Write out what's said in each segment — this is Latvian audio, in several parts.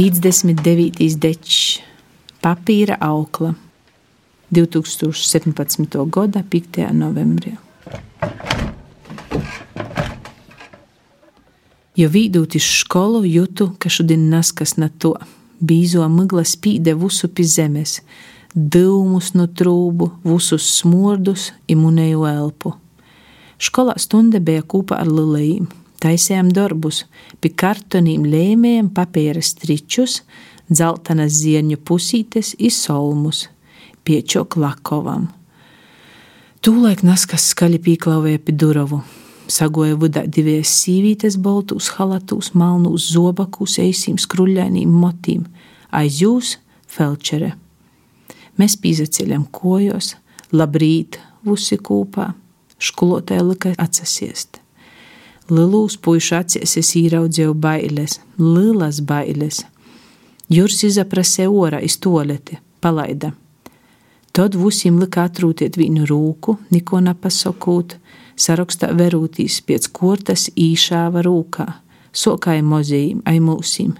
59. dečs, papīra aukla, 2017. gada 5. novembrī. Jo vīdūt iz školu jūtu, ka šodien naskas na to. Bīzo migla spīde visu pie zemes, dūmus no trūbu, visus smordus, imunēju elpu. Skolā stunda bija kopā ar lilējiem. Taisējām darbus, pie kartoniem lēmējām papīra stričus, dzeltenas zieņu pusītes, izsolmus, piečok lakovam. Tūlēk naskas skaļi pīklauvēja pie durovu. Sagoja vidā divies sīvītes boltūs halatūs, malnūs zobakus, eisīm skruļainīm motīm, aiz jūs felčere. Mēs pīzaceļam kojos, labrīt, vusi kūpā, skolotāja lika atsasiest. Lilūs puišu acīs es īraudzēju bailes, lielas bailes. Jurs izaprasē orā iz toleti, palaida. Tad vusim lika atrūtiet viņu rūku, neko nepasakūt, sarakstā verūtīs pēc kortas īšāva rūkā, sokāja mozījim, ai mūsim.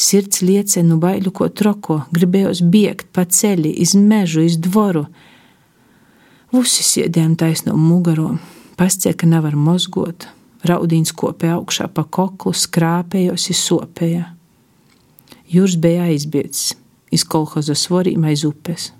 Sirds liecinu baiļu ko troko, gribējos biegt pa ceļi, iz mežu, iz dvoru. Vusi sēdējām taisno mugaro, pastie, ka nevar mozgot, Raudīns kopēja augšā pa koklu, skrāpējos, izsopēja. Jūras bija aizbietis, iz kolhoza svarīm aiz upes.